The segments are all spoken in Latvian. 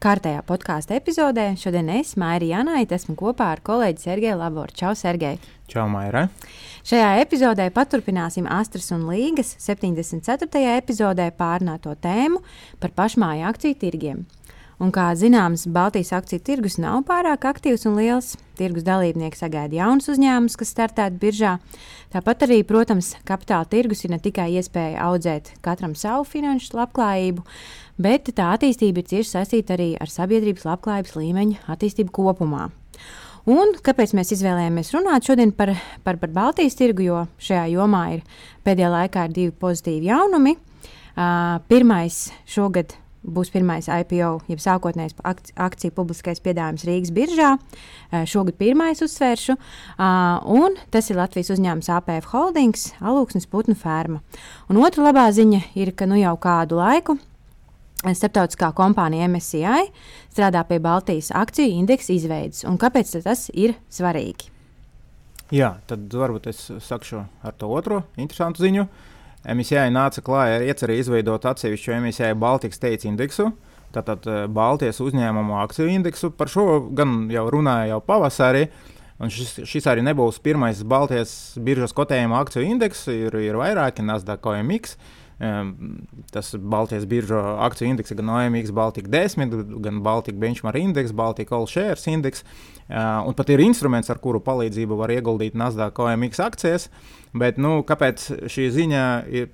Kārtējā podkāstu epizodē šodien es, Maija Janaita, esmu kopā ar kolēģi Sergeju Laboru. Čau, Sergei! Čau, Maija! Šajā epizodē paturpināsim Astras un Līgas 74. epizodē pārnāto tēmu par pašmāju akciju tirgiem. Un, kā zināms, Baltijas akciju tirgus nav pārāk aktīvs un liels. Tirgus dalībnieki sagaida jaunus uzņēmumus, kas startētu biržā. Tāpat arī, protams, kapitāla tirgus ir ne tikai iespēja audzēt katram savu finanšu labklājību, bet tā attīstība ir cieši saistīta arī ar sabiedrības labklājības līmeņa attīstību kopumā. Un kāpēc mēs izvēlējāmies runāt šodien par, par, par Baltijas tirgu? Jo šajā jomā ir pēdējā laikā ir divi pozitīvi jaunumi. Uh, pirmais šogad būs pirmais IPO, jeb sākotnējais akci, akciju publiskais piedāvājums Rīgas biržā. Uh, šogad pirmais uzsvēršu, uh, un tas ir Latvijas uzņēmums APF Holdings, Alūksnes putnu ferma. Un otra labā ziņa ir, ka nu jau kādu laiku Starptautiskā kompānija MSCI strādā pie Baltijas akciju indeksa izveides. Un kāpēc tas ir svarīgi? Jā, tad varbūt es sakšu ar to otro interesantu ziņu. MSCI nāca klājā ar ieceri izveidot atsevišķu MSCI Baltijas teicu indeksu. Tātad eh, Baltijas uzņēmumu akciju indeksu. Par šo gan jau runāja jau pavasarī. Un šis, šis arī nebūs pirmais Baltijas biržas kotējuma akciju indeks. Ir, ir vairāki Nasdaq OMX. Uh, Tas Baltijas biržu akciju indeks, gan OMX, Baltika 10, gan Baltika Benchmark indeks, Baltika All Shares indeks. Un pat ir instruments, ar kuru palīdzību var ieguldīt Nasdaq OMX akcijas. Bet, nu, kāpēc šī ziņa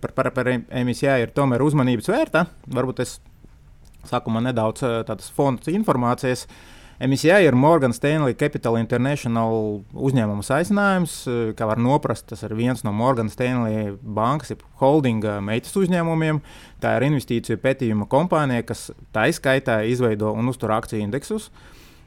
par, par, par emisijā ir tomēr uzmanības vērta? Varbūt es sākumā nedaudz tādas fondu informācijas. Uh, MSCI ir Morgan Stanley Capital International uzņēmuma aicinājums. Kā var noprast, tas ir viens no Morgan Stanley bankas, jeb holdinga meitas uzņēmumiem. Tā ir investīciju pētījuma kompānija, kas tā izskaitā izveido un uztur akciju indeksus.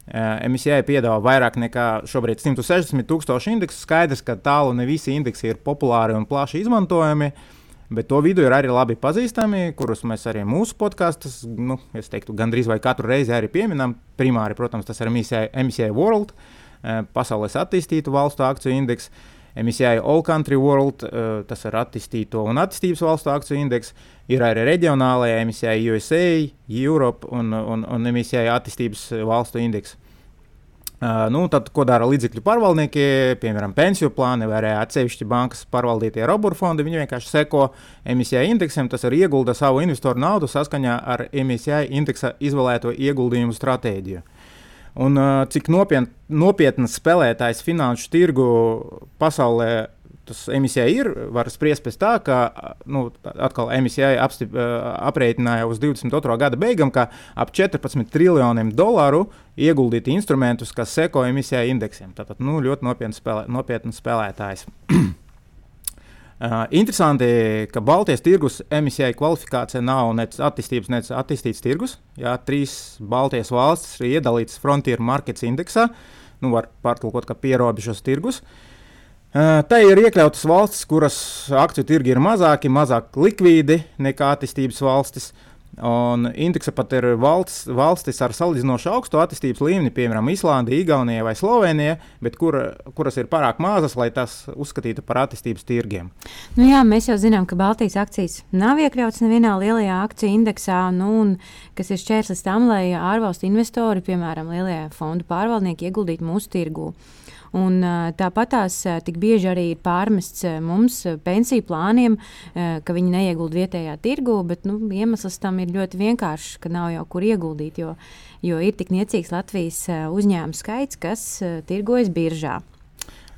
MSCI piedāvā vairāk nekā šobrīd 160 tūkstoši indeksu. Skaidrs, ka tālu ne visi indeksi ir populāri un plaši izmantojami. Uh, Bet to vidū ir arī labi pazīstami, kurus mēs arī mūsu podkāstos, nu, teiktu, gandrīz vai katru reizi arī pieminam. Primāri, protams, tas ir MSCI World, eh, pasaules attīstītu valstu akciju indeks. MSCI All Country World, eh, tas ir attīstīto un attīstības valstu akciju indeks. Ir arī reģionālajie MSCI USA, Europe un, un, un MSCI attīstības valstu indeks. Nu, tad, ko dara līdzekļu pārvaldnieki, piemēram, pensiju plāni vai arī atsevišķi bankas pārvaldītie robotu fondi? Viņi vienkārši seko emisijai indeksam, tas ir iegulda savu investoru naudu saskaņā ar emisijai indeksa izvēlēto ieguldījumu stratēģiju. Un, cik nopietn, nopietnas spēlētājs finanšu tirgu pasaulē tas emisijā ir, var spriest pēc tā, ka nu, atkal emisijā apstip, aprēķināja uz 22. gada beigām, ka ap 14 triljoniem dolāru ieguldīti instrumentus, kas seko emisijā indeksiem. Tātad nu, ļoti nopietns, spēlē, nopietns spēlētājs. Uh, interesanti, ka Baltijas tirgus emisijai kvalifikācija nav nec attīstības, nec attīstīts tirgus. Jā, trīs Baltijas valstis ir iedalītas Frontier Markets indeksā. Nu, var pārtulkot, ka pierobežas tirgus. Uh, Tā ir iekļautas valstis, kuras akciju tirgi ir mazāki, mazāk likvīdi nekā attīstības valstis. Un indeksa pat ir valsts, valstis ar salīdzinoši augstu attīstības līmeni, piemēram, Islanda, Igaunija vai Slovenija, bet kur, kuras ir pārāk mazas, lai tas uzskatītu par attīstības tirgiem. Nu jā, mēs jau zinām, ka Baltijas akcijas nav iekļautas nevienā lielajā akciju indeksā, nu, kas ir šķērslis tam, lai ārvalstu investori, piemēram, lielie fondu pārvaldnieki, ieguldītu mūsu tirgū. Un, tāpat tās tik bieži arī ir pārmests mums, pensiju plāniem, ka viņi neiegulda vietējā tirgu, bet nu, iemesls tam ir ļoti vienkāršs, ka nav jau kur ieguldīt, jo, jo ir tik niecīgs Latvijas uzņēmumu skaits, kas tirgojas biržā.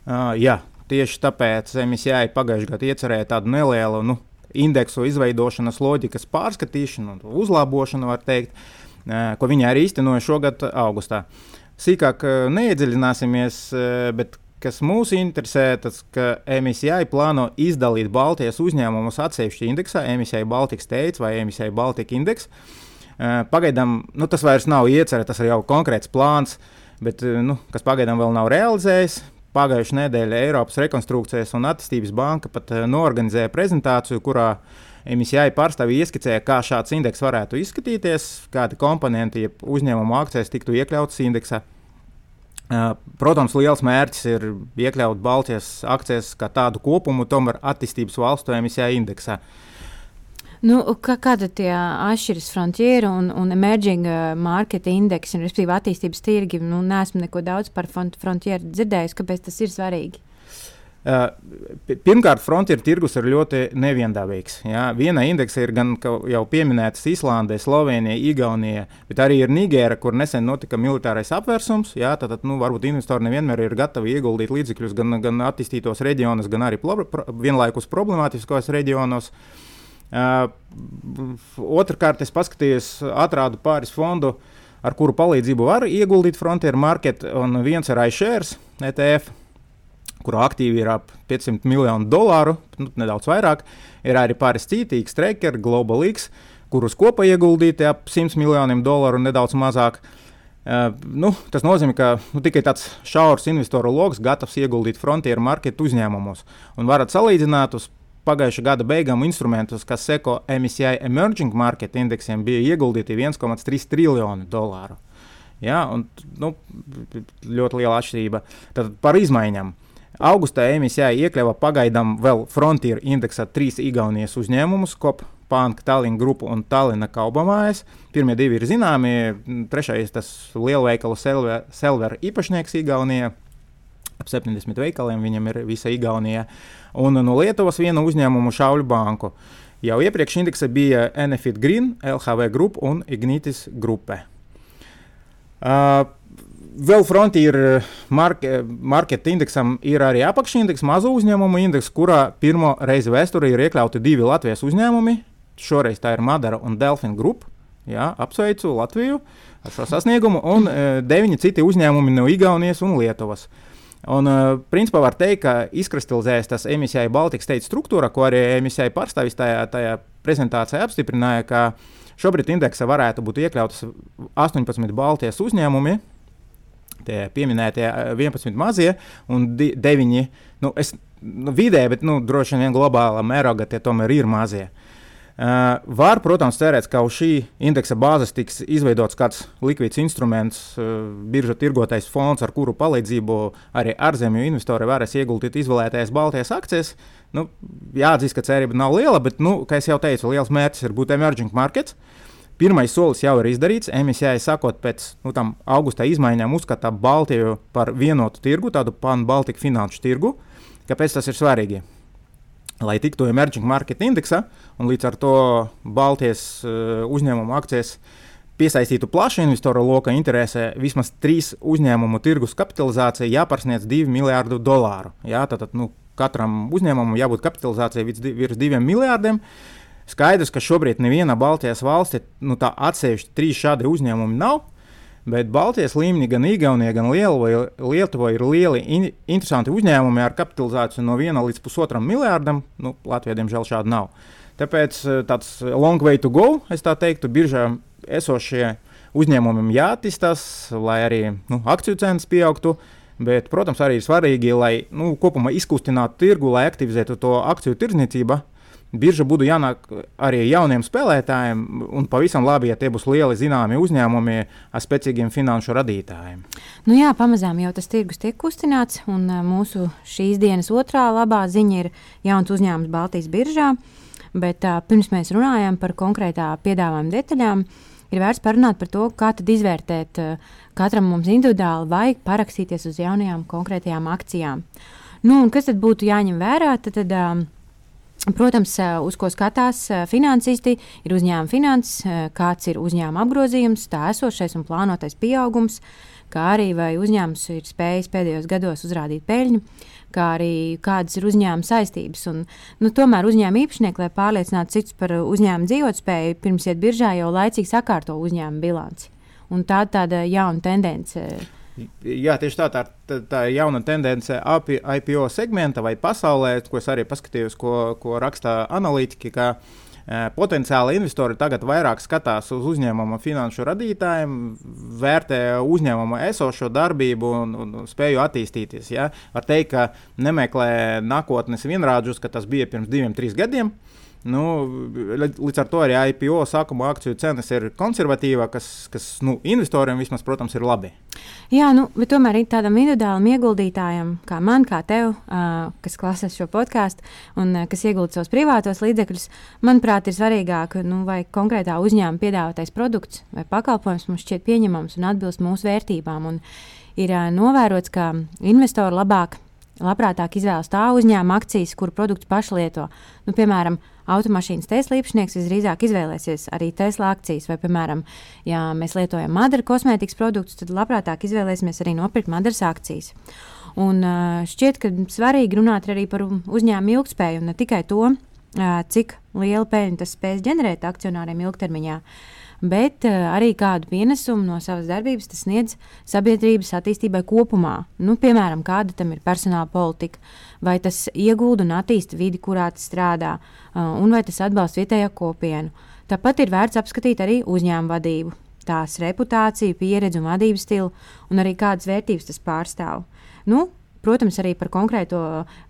Uh, jā, tieši tāpēc MSCI pagājušajā gadā iecerēja tādu nelielu nu, indeksu izveidošanas loģikas pārskatīšanu, uzlabošanu, teikt, ko viņi arī īstenoja šogad augustā. Uh, sīkāk eh, neiedziļināsimies, eh, bet kas mūs interesē, tas, ka MSCI plāno izdalīt Baltijas uzņēmumus atsevišķi indeksā, MSCI Baltics teica vai MSCI Baltic Index. Eh, pagaidām nu, tas vairs nav iecerēts, tas ir jau konkrēts plāns, bet, nu, kas pagaidām vēl nav realizējis. pagājušā nedēļa Eiropas Rekonstrukcijas un attīstības banka pat norganizēja prezentāciju, kurā MSCI pārstāvji ieskicēja, kā šāds indeks varētu izskatīties, kādi komponenti ja uzņēmumu akcijas tiktu iekļautas indeksā. Protams, liels mērķis ir iekļaut Baltijas akcijas kā tādu kopumu, tomēr attīstības valstu MSCI indeksā. Nu, kā, kāda tie atšķiras frontieru un, un emerging market indeksi, respektīvi attīstības tirgi? Nu, nesmu neko daudz par frontieru dzirdējis, kāpēc tas ir svarīgi. Pirmkārt, frontieru tirgus ir ļoti neviendabīgs. Ja? Viena indeksa ir gan jau pieminētas Islandē, Slovenija, Igaunija, bet arī ir Nigēra, kur nesen notika militārais apvērsums. Ja? Tad, nu, varbūt investori nevienmēr ir gatavi ieguldīt līdzekļus gan, gan attīstītos reģionos, gan arī pro, pro, vienlaikus problemātiskos reģionos. Uh, Otrakārt, es paskatījos, atrādu pāris fondu, ar kuru palīdzību var ieguldīt frontieru market, un viens ir iShares ETF kurā aktīvi ir ap 500 miljonu dolāru, nu, nedaudz vairāk. Ir arī pāris citīgs, Tracker, Global X, kurus kopā ieguldīti ap 100 miljoniem dolāru un nedaudz mazāk. Uh, nu, tas nozīmē, ka nu, tikai tāds šaurs investoru lokus gatavs ieguldīt frontieru marketu uzņēmumos. Un varat salīdzināt uz pagājušā gada beigām instrumentus, kas seko MSCI Emerging Market indeksiem, bija ieguldīti 1,3 triljoni dolāru. Ja, un, nu, ļoti liela atšķirība. Tad par izmaiņām. Augustā emisijā iekļāva pagaidām vēl Frontier indeksā trīs Igaunijas uzņēmumus, Kop, Pānka, Tallinn grupu un Tallina kaubamājas. Pirmie divi ir zināmi, trešais tas lielveikalu Selver, Selver īpašnieks Igaunijā. Ap 70 veikaliem viņam ir visa Igaunija. Un no Lietuvas viena uzņēmuma Šauļu banku. Jau iepriekš indeksa bija Enefit Green, LHV grupa un Ignitis grupa. Uh, vēl frontier marke, market indeksam ir arī apakšindeks, mazo uzņēmumu indeks, kurā pirmo reizi vēsturē ir iekļauti divi Latvijas uzņēmumi. Šoreiz tā ir Madara un Delfina grupa. Jā, apsveicu Latviju ar šo sasniegumu, un e, deviņi citi uzņēmumi no Igaunijas un Lietuvas. Un, uh, principā var teikt, ka izkristalizējas tas emisijai Baltikas teica struktūra, ko arī emisijai pārstāvis tajā, tajā prezentācijā apstiprināja, ka šobrīd indeksā varētu būt iekļautas 18 Baltijas uzņēmumi, tie pieminētie 11 eh, mazie un 9 nu, es, nu, vidē, bet nu, droši vien globālā mērogā tie tomēr ir mazie. Uh, var, protams, cerēt, ka uz šī indeksa bāzes tiks izveidots kāds likvids instruments, uh, birža tirgotais fonds, ar kuru palīdzību arī ārzemju investori varēs ieguldīt izvēlētajās Baltijas akcijas. Nu, jāatzīst, ka cerība nav liela, bet, nu, kā jau teicu, liels mērķis ir būt emerging markets. Uh, Pirmais solis jau ir izdarīts. Emisijai sakot, pēc nu, tam augusta izmaiņām uzskata Baltiju par vienotu tirgu, tādu pan-Baltiku finanšu tirgu. Kāpēc tas ir svarīgi? Lai tiktu emerging market indeksā un līdz ar to Baltijas uh, uzņēmumu akcijas piesaistītu plašu investoru loka interesē, vismaz trīs uzņēmumu tirgus kapitalizācija jāpārsniedz 2 miljārdu dolāru. Jā, tātad nu, katram uzņēmumam jābūt kapitalizācijai virs 2 miljārdiem. Uh, Skaidrs, ka šobrīd neviena Baltijas valsts, nu tā atsevišķi trīs šādi uzņēmumi nav. Bet Baltijas līmenī gan Igaunijā, gan Lietuvā ir lieli in, interesanti uzņēmumi ar kapitalizāciju no 1 līdz 1,5 miljardam. Nu, Latvijā, diemžēl, šāda nav. Tāpēc eh, tāds long way to go, es tā teiktu, biržā esošie uzņēmumiem jāattīstās, lai arī nu, akciju cenas pieaugtu. Bet, protams, arī ir svarīgi, lai nu, kopumā izkustinātu tirgu, lai aktivizētu to akciju tirdzniecību Birža būtu jānāk arī jauniem spēlētājiem, un pavisam labi, ja tie būs lieli zināmi uzņēmumi ar spēcīgiem finanšu radītājiem. Nu jā, pamazām jau tas tirgus tiek kustināts, un mūsu šīs dienas otrā labā ziņa ir jauns uzņēmums Baltijas biržā. Bet uh, pirms mēs runājam par konkrētā piedāvājuma detaļām, ir vērts parunāt par to, kā izvērtēt uh, katram mums individuāli vai parakstīties uz jaunajām konkrētajām akcijām. Nu, kas tad būtu jāņem vērā? Tad, tad, uh, Protams, uz ko skatās finansisti, ir uzņēmuma finanses, kāds ir uzņēmuma apgrozījums, tā esošais un plānotais pieaugums, kā arī vai uzņēmums ir spējis pēdējos gados uzrādīt peļņu, kā arī kādas ir uzņēmuma saistības. Un, nu, tomēr uzņēmuma īpašnieki, lai pārliecinātu citus par uzņēmuma dzīvotspēju, pirms iet biržā jau laicīgi sakārto uzņēmuma bilanci. Un tā ir tāda jauna tendence Jā, tieši tā, tā, tā, tā ir jauna tendence IPO segmenta vai pasaulē, ko es arī paskatījos, ko, ko raksta analītiķi. Ka, Potenciāli investori tagad vairāk skatās uz uzņēmuma finanšu radītājiem, vērtē uzņēmuma esošo darbību un, un spēju attīstīties. Ja? Var teikt, ka nemeklē nākotnes vienrādžus, ka tas bija pirms diviem, trim gadiem. Nu, līdz ar to arī IPO sākuma akciju cenas ir konservatīvas, kas, kas nu, investoriem vismaz, protams, ir labi. Jā, nu, bet tomēr ir tādam individuālam ieguldītājam, kā man, kā tev, uh, kas klausās šo podkāstu un uh, kas iegulda savus privātos līdzekļus, manuprāt, ir svarīgāk, nu, vai konkrētā uzņēmuma piedāvātais produkts vai pakalpojums mums šķiet pieņemams un atbilst mūsu vērtībām. Un ir uh, novērots, ka investori labāk labprātāk izvēlas tā uzņēmuma akcijas, kuru produktu paši lieto. Nu, piemēram, automašīnas Tesla īpašnieks visdrīzāk izvēlēsies arī Tesla akcijas, vai, piemēram, ja mēs lietojam Madara kosmētikas produktus, tad labprātāk izvēlēsimies arī nopirkt Madaras akcijas. Un šķiet, ka svarīgi runāt arī par uzņēmumu ilgspēju un ne tikai to, cik lielu peļņu tas spēs ģenerēt akcionāriem ilgtermiņā. Bet arī kādu pienesumu no savas darbības tas sniedz sabiedrības attīstībai kopumā. Nu, piemēram, kāda tam ir personāla politika, vai tas iegūda un attīsta vidi, kurā tas strādā, un vai tas atbalsta vietējo kopienu. Tāpat ir vērts apskatīt arī uzņēmuma vadību, tās reputāciju, pieredzi un vadības stilu, un arī kādas vērtības tas pārstāv. Nu, Protams, arī par konkrēto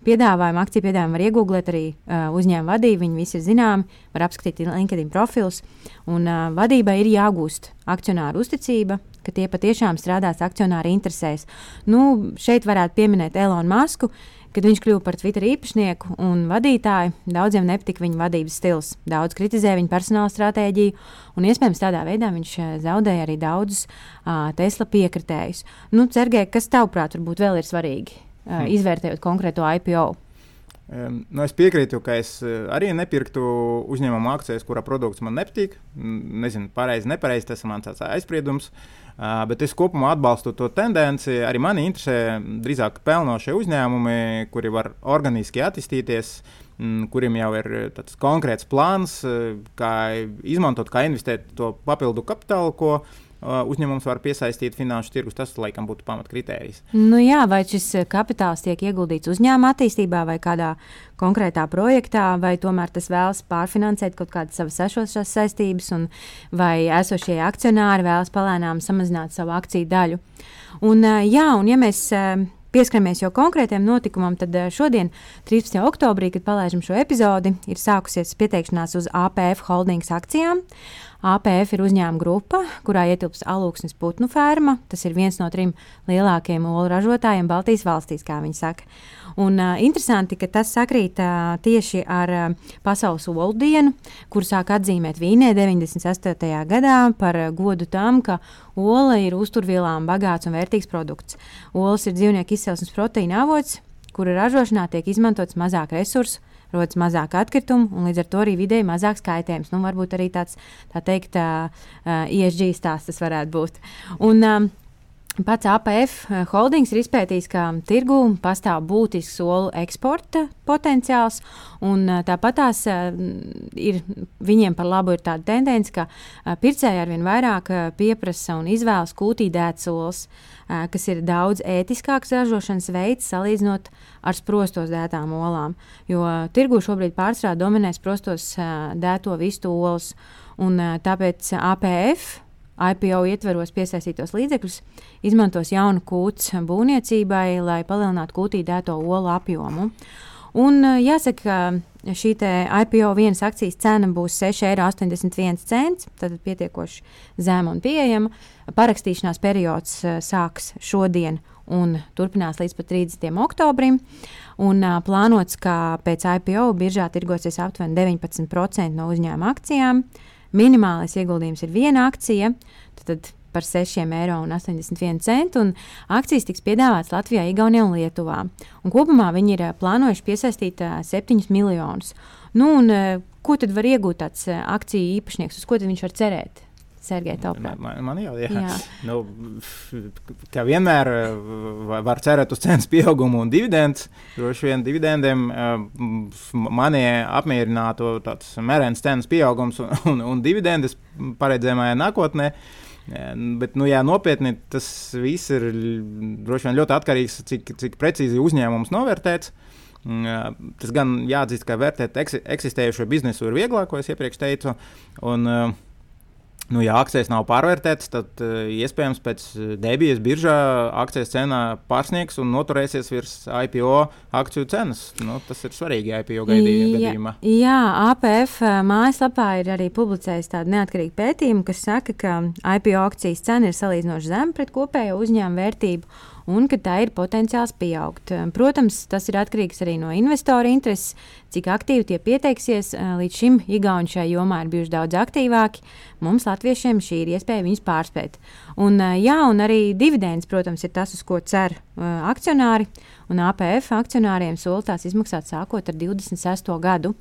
piedāvājumu, akciju piedāvājumu var iegūt arī uh, uzņēmuma vadība. Viņi visi ir zināmi, var apskatīt LinkedIn profilus. Un, uh, vadībai ir jāgūst akcionāru uzticība, ka tie patiešām strādās akcionāru interesēs. Nu, šeit varētu pieminēt Elonu Masku. Uh, Kad viņš kļuva par Twitter īpašnieku un vadītāju, daudziem nepatika viņa vadības stils. Daudz kritizēja viņa personāla stratēģiju, un iespējams tādā veidā viņš eh, zaudēja arī daudzus uh, Tesla piekritējus. Nu, Cergē, kas tavuprāt varbūt vēl ir svarīgi, uh, izvērtējot konkrēto IPO? Nu es piekrītu, ka es arī nepirktu uzņēmumu akcijas, kura produkts man nepatīk. Nezinu, pareizi, nepareizi tas ir mans aizspriedums. Bet es kopumā atbalstu to tendenci. Arī mani interesē drīzāk pelnošie uzņēmumi, kuri var organiski attīstīties, kuriem jau ir tāds konkrēts plāns, kā izmantot, kā investēt to papildu kapitālu, ko uzņēmums var piesaistīt finanšu tirgus. Tas, laikam, būtu pamatkritērijs. Nu jā, vai šis kapitāls tiek ieguldīts uzņēmuma attīstībā vai kādā konkrētā projektā, vai tomēr tas vēlas pārfinansēt kaut kādas savas esošās saistības, un vai esošie akcionāri vēlas palēnām samazināt savu akciju daļu. Un, jā, un ja mēs pieskaramies jau konkrētiem notikumam, tad šodien, 13. oktobrī, kad palaidām šo epizodi, ir sākusies pieteikšanās uz APF holdings akcijām. APF ir uzņēmuma grupa, kurā ietilps alūksnes putnu ferma. Tas ir viens no trim lielākajiem olu ražotājiem Baltijas valstīs, kā viņi saka. Un, uh, interesanti, ka tas sakrīt uh, tieši ar uh, Pasaules olu dienu, kuru sāk atzīmēt Vīnē 98. gadā par uh, godu tam, ka ola ir uzturvielām bagāts un vērtīgs produkts. Olas ir dzīvnieku izcelsmes proteīna avots, kura ražošanā tiek izmantots mazāk resursu rodas mazāk atkritumu, un līdz ar to arī vidēji mazāks kaitējums. Nu, varbūt arī tāds, tā teikt, uh, ISG stāsts tas varētu būt. Un, um, Pats APF holdings ir izpētījis, ka tirgū pastāv būtisks solu eksporta potenciāls, un tāpat tās ir viņiem par labu ir tāda tendence, ka pircēji arvien vairāk pieprasa un izvēlas kūtīdētas olas. Uh, kas ir daudz ētiskāks ražošanas veids salīdzinot ar sprostos dētām olām. Jo tirgu šobrīd pārsvarā dominē sprostos dēto vistu olas, un tāpēc APF. IPO ietveros piesaistītos līdzekļus, izmantos jaunu kūts būvniecībai, lai palielinātu kūtī dēto olu apjomu. Un jāsaka, ka šī IPO vienas akcijas cena būs 6,81 eiro. Tad pietiekoši zema un pieejama. Parakstīšanās periods eh, sāks šodien un turpinās līdz 30. oktobrim. Un, uh, plānots, ka pēc IPO biržā tirgosies aptuveni 19% no uzņēmuma akcijām. Minimālais ieguldījums ir viena akcija. Tad par 6,81 eiro. Akcijas tiks piedāvātas Latvijā, Igaunijā un Lietuvā. Un kopumā viņi ir plānojuši piesaistīt 7 miljonus. Nu, un, ko tad var iegūt tāds akciju īpašnieks, uz ko viņš var cerēt? Sergei, man, man, man jau ir. Nu, kā vienmēr, eh, var cerēt uz cenas pieaugumu un dividendus. Droši vien dividendiem eh, mani apmierinātu tāds mērens cenas pieaugums un, un, un dividendes paredzamajā nākotnē. Eh, bet, nu, jā, nopietni tas viss ir droši vien ļoti atkarīgs no tā, cik, cik precīzi uzņēmums novērtēts. Mm, tas gan jāatzīst, ka vērtēt eksistējošo biznesu ir vieglāk, ko es iepriekš teicu. Un, Nu, ja akcijas nav pārvērtētas, tad uh, iespējams pēc debijas biržā akcijas cena pārsniegs un noturēsies virs IPO akciju cenas. Nu, tas ir svarīgi IPO gadījumā. Jā, jā, APF mājaslapā ir arī publicējis tādu neatkarīgu pētījumu, kas saka, ka IPO akcijas cena ir salīdzinoši zema pret kopējo uzņēmumu vērtību un ka tā ir potenciāls pieaugt. Protams, tas ir atkarīgs arī no investoru intereses, cik aktīvi tie pieteiksies. Līdz šim Igauni šajā jomā ir bijuši daudz aktīvāki. Mums, Latviešiem, šī ir iespēja viņus pārspēt. Un, jā, un arī dividends, protams, ir tas, uz ko cer akcionāri un APF akcionāriem sola tās izmaksāt sākot ar 26. gadu.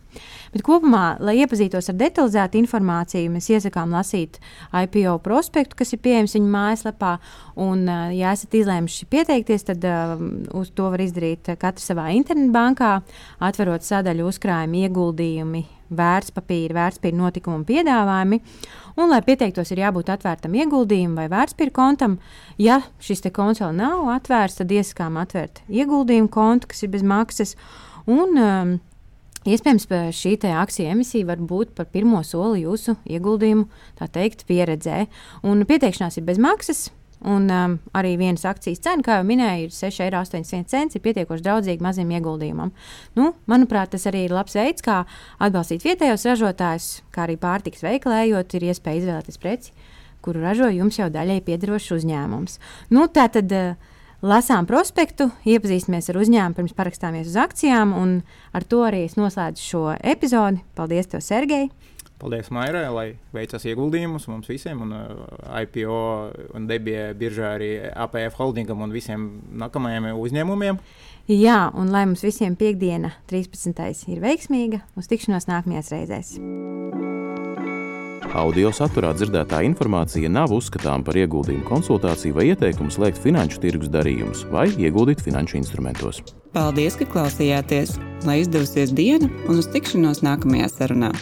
Bet kopumā, lai iepazītos ar detalizētu informāciju, mēs iesakām lasīt IPO prospektu, kas ir pieejams viņa mājaslapā. Un, ja esat izlēmuši pieteikties, tad uh, to var izdarīt katrs savā internetbankā, atverot sadaļu uzkrājumi, ieguldījumi, vērtspapīra, vērtspapīra notikumu piedāvājumi. Un, lai pieteiktos, ir jābūt atvērtam ieguldījumu vai vērtspapīra kontam. Ja šis konts vēl nav atvērts, tad iesakām atvērt ieguldījumu kontu, kas ir bez maksas. Un, um, Iespējams, šī akciju emisija var būt par pirmo soli jūsu ieguldījumu teikt, pieredzē. Un pieteikšanās ir bez maksas. Un um, arī vienas akcijas cena, kā jau minēju, ir 6,81 eiro. ir pietiekoši draudzīga maziem ieguldījumam. Nu, manuprāt, tas arī ir labs veids, kā atbalstīt vietējos ražotājus, kā arī pārtiks veikalējot, ir iespēja izvēlēties preci, kuru ražo jums jau daļai piedarošs uzņēmums. Nu, tā tad uh, lasām prospektu, iepazīstamies ar uzņēmumu pirms parakstāmies uz akcijām, un ar to arī es noslēdzu šo epizodi. Paldies, tev, Sergei! Paldies, Mairai, lai veicas ieguldījumus mums visiem, un uh, IPO un debija biržā arī APF holdingam un visiem nākamajiem uzņēmumiem. Jā, un lai mums visiem piekdiena, 13. ir veiksmīga, uz tikšanos nākamajās reizēs. Audio saturā dzirdētā informācija nav uzskatāms par ieguldījumu konsultāciju vai ieteikumu slēgt finanšu tirgus darījumus vai ieguldīt finanšu instrumentos. Paldies, ka klausījāties! Lai izdevusies diena un uz tikšanos nākamajā sarunā!